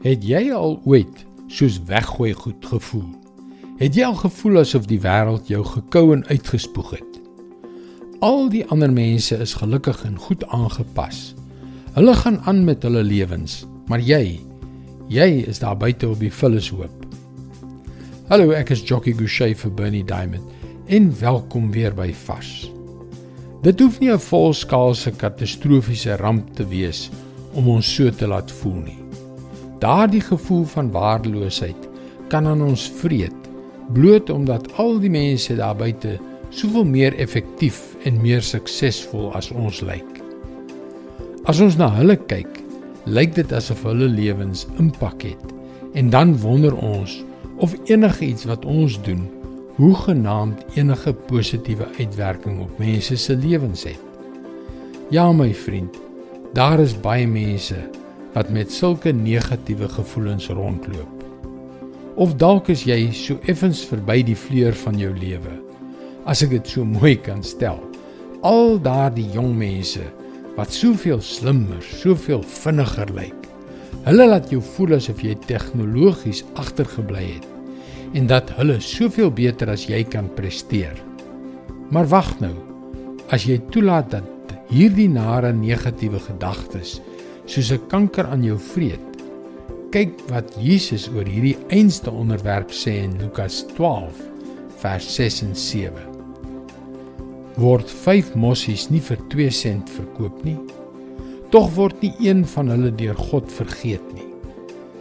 Het jy al ooit soos weggooi goed gevoel? Het jy al gevoel asof die wêreld jou gekou en uitgespoeg het? Al die ander mense is gelukkig en goed aangepas. Hulle gaan aan met hulle lewens, maar jy, jy is daar buite op die vullishoop. Hallo, ek is Jockey Gouchee vir Bernie Diamond en welkom weer by Vars. Dit hoef nie 'n volskaalse katastrofiese ramp te wees om ons so te laat voel nie. Daardie gevoel van waardeloosheid kan aan ons vreet bloot omdat al die mense daar buite soveel meer effektief en meer suksesvol as ons lyk. As ons na hulle kyk, lyk dit asof hulle lewens impak het en dan wonder ons of enigiets wat ons doen hoegenaamd enige positiewe uitwerking op mense se lewens het. Ja my vriend, daar is baie mense wat met sulke negatiewe gevoelens rondloop. Of dalk is jy so effens verby die vleur van jou lewe. As ek dit so mooi kan stel, al daardie jong mense wat soveel slimmer, soveel vinniger lyk. Hulle laat jou voel asof jy tegnologies agtergebly het en dat hulle soveel beter as jy kan presteer. Maar wag nou. As jy toelaat dat hierdie nare negatiewe gedagtes soos 'n kanker aan jou vreet. Kyk wat Jesus oor hierdie einste onderwerp sê in Lukas 12 vers 6 en 7. Word 5 mossies nie vir 2 sent verkoop nie? Tog word nie een van hulle deur God vergeet nie.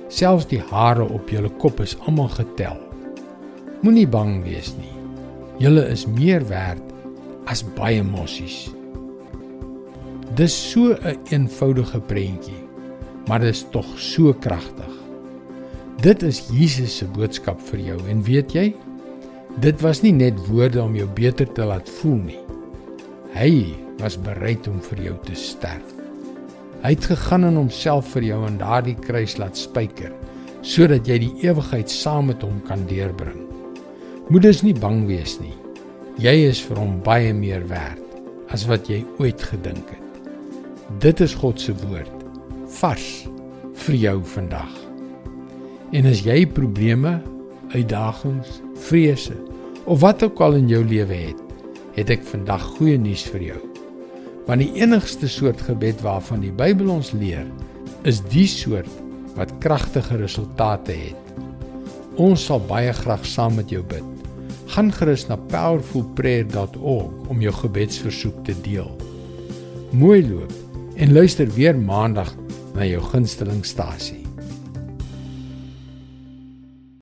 Selfs die hare op julle kop is almal getel. Moenie bang wees nie. Julle is meer werd as baie mossies. Dis so 'n een eenvoudige prentjie, maar dit is tog so kragtig. Dit is Jesus se boodskap vir jou en weet jy? Dit was nie net woorde om jou beter te laat voel nie. Hy was bereid om vir jou te sterf. Hy het gegaan en homself vir jou aan daardie kruis laat spyker sodat jy die ewigheid saam met hom kan deurbring. Moet dus nie bang wees nie. Jy is vir hom baie meer werd as wat jy ooit gedink het. Dit is God se woord vars vir jou vandag. En as jy probleme, uitdagings, vrese of wat ook al in jou lewe het, het ek vandag goeie nuus vir jou. Want die enigste soort gebed waarvan die Bybel ons leer, is die soort wat kragtige resultate het. Ons sal baie graag saam met jou bid. Gaan gerus na powerfulprayer.org om jou gebedsversoek te deel. Mooi loop en luister weer maandag na jou gunsteling stasie.